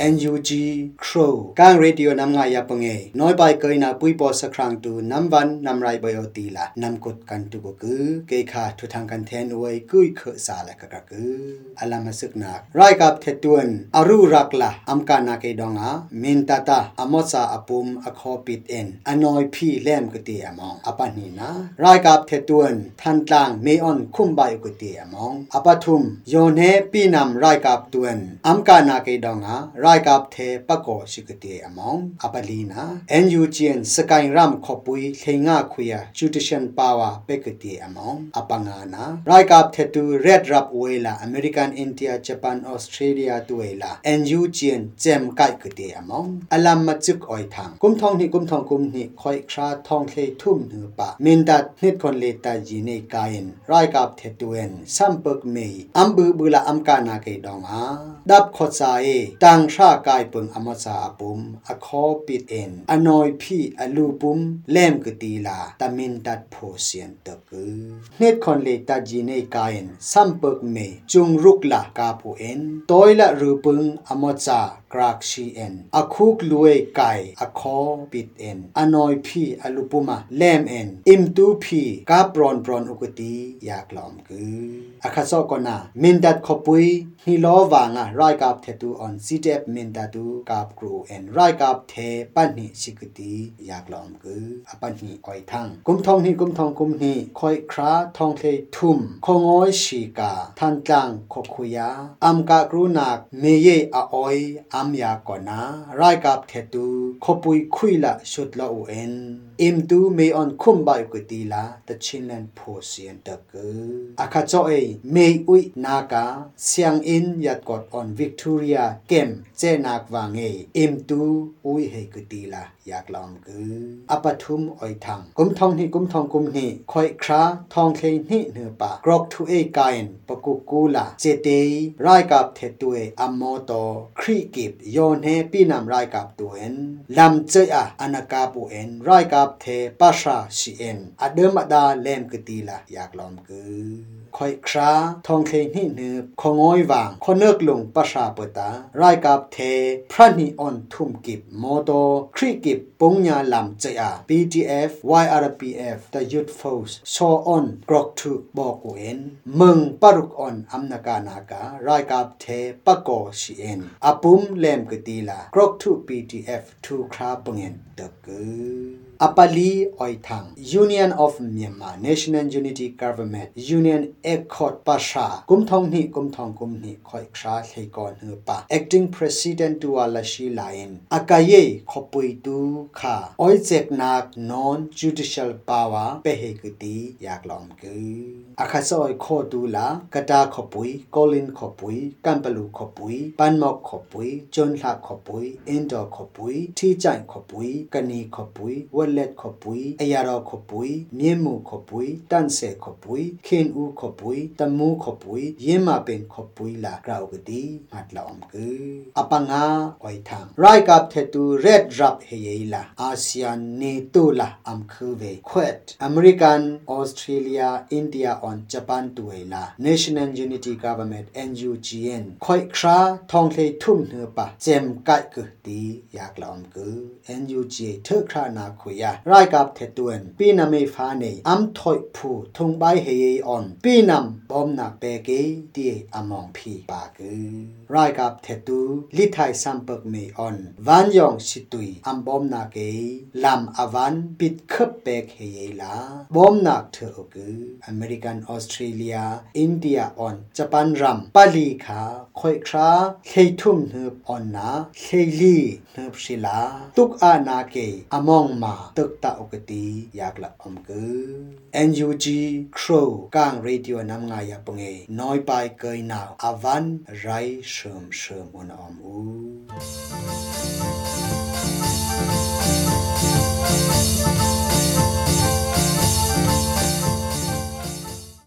NUG Crow กางเรดิโอนำงายาปงเอน้อยไปเกยนาปุยปอสักครั้งตูนำวันนำไรบอยตีละนำกดกันตุกกือเกยขาทุทางกันแทนอวยกุยเคสาละกะกะกืออลามาสึกนักไรกับเทตวนอรูรักละอัมกานาเกดองอามินตาตาอมอสาอปุมอคอปิดเอ็นอนอยพี่แลมกตีอมองอปานีนะไรกับเทตวนทันตางเมออนคุมบายกตีอมองอปทุมโยเนปีนำไรกับตวนอัมกานาเกดองอาร like up the pako shikute among abalina NUG and Sakai Ram khopui thenga khuya judicial power pekete among apangana like up the to red rap wela American India Japan Australia tuela NUG and Jem kai kute among alam ma chuk oi thang kum thong ni kum thong kum ni khoi khra thong the thum nu pa min dat nit kon le ta ji ne kain like up the to en sampak me ambu bula amkana ke dong ha dap khotsa e tang sha kai pung ama cha pum a kho pit en anoi phi alu pum lem ke ti la tamin tat pho sian ta ku net khon le ta ji ne kain sam pek me chung ruk la ka pu en toila ru pung ama cha กานากชีเล่มกตีลาตามินดัดโพเซียนตะกือเนตคอนเลตาจีเนกายนซัมเปิกเมจุงรุกลากาปูเอ็นอากรากชีเอ็นอคุกลุยไก่อคอปิดเอ็นอนอยพี่อลูปุมาเล่มเอ็นอิมตูพี่กาปรอนปรอนอุกตีอยากหลอมกืออาคาซอกนามินดัดขปุยฮิโลวางะไรกับเทตูออนซีเดบมินดัดูกับครูเอ็นไรกับเทปันนิสิกตีอยากหลอมกืออปันนิออยทังกุมทองนี่กุมทองกุมนี่คอยคราทองเคทุ่มคงอยชีกาทันจังขคุยาอัมกะกรุนักเมเยอออยอัมยา am ya kona rai kap the tu khopui khuila shut la u en im tu me on khum bai ku ti la ta chin len pho sian ta ku akha cho e me ui na ka siang in yat kot on victoria kem che nak wa nge im tu ui he ku ti la yak lam ku apathum oi thang kum thong ni kum thong kum ni khoi khra thong khe ni ne pa grok thu e kain paku ku la che te rai kap the tu e amo to khri kip อเรียเกมเจนักวางเออิมตูอุยเฮกตีลาอยากลอมกืออปทุมออยทังกุมทองนี่กุมทองกุมนี่คอยคราทองเคนี่เนือปากรอกทุเอกายนปกุกูลาเจเตรายกับเทตุเออมโยนเฮปีนำรายกับตัวเอ็นลำเจอะอานากาปูเอ็นรายกับเทปัชาชีเอ็นอเดิมอดาเลมกตีลาอยากลอมกือคอยคราทองเคนี่เนือคงอยวางคนเนกลงปัชาเปตารายกับเทพระนิออนทุมกิบโมโตครีกิบปงญาลำเจีย BTF YRPF the Youth Force ชอออนกรอกทุบอกเอ็นมึงปรุกออนอัมนากานาการายกับเทปะโกชีเอ็นอปุม lem ke ti la krok thu ptf thu kha pengen de ke Apali Oithang, Union of Myanmar, National Unity Government, Union Accord Pasha, Kumthong Ni Kumthong Kumni Khoi Ksha Thaikon Hupa, Acting President Dualashi Lain, Akaye Khopui Tu Kha, Oizek Nak Non Judicial Power Pehekuti Yaklom Ku. Akasoi Kho Dula, Kata Khopui, Colin Khopui, Kampalu Khopui, Panmok Khopui, Jonla Khopui, Indo Khopui, Tijang Khopui, Kani Khopui, Wal လက်ခပွီအရာတော်ခပွီမြင်းမှုခပွီတန့်ဆဲခပွီခင်ဦးခပွီတမှုခပွီရင်းမပင်ခပွီလာကရောက်ကတိမတ်လောမ်ကူအပငါဝိုင်ထံရိုက်ကပ်ထေတူ red drop ဟေယလာအာဆီယံနေတိုလာအမ်ခူဝေခွတ်အမေရိကန်ဩစတြေးလျအိန္ဒိယ on japan တူဝေလာ national unity government NUGN ခွိခရာทองလေทุ่มเนือปะเจมไก่กุตีอยากลอมกู NUG เธอครานาคุย ยาไรกับเทตวนปีนามีฟ้าเนอัมถอยผู้ทุงใบเฮยออนปีนำบอมนักเปเกดีอมองพีปากือไรกับเทตูลิไทยซัมปิกเมออนวันยองสิตุยอัมบอมนักเกลำอวันปิดคับเปกเฮยลาบอมนักเธอกืออเมริกันออสเตรเลียอินเดียออนญี่ปุ่นรัมปาลีขาคอยคราเคยทุ่มเนืบออนนาเคยลีเนืบศิลาตุกอานาเกอมองมาตึกตาอกตีอยากละอมกือ NUG Crow กางเรดิโอนำงายปงเอน้อยไปเกยนาวอวันไรเชิมเชิมอนอมอู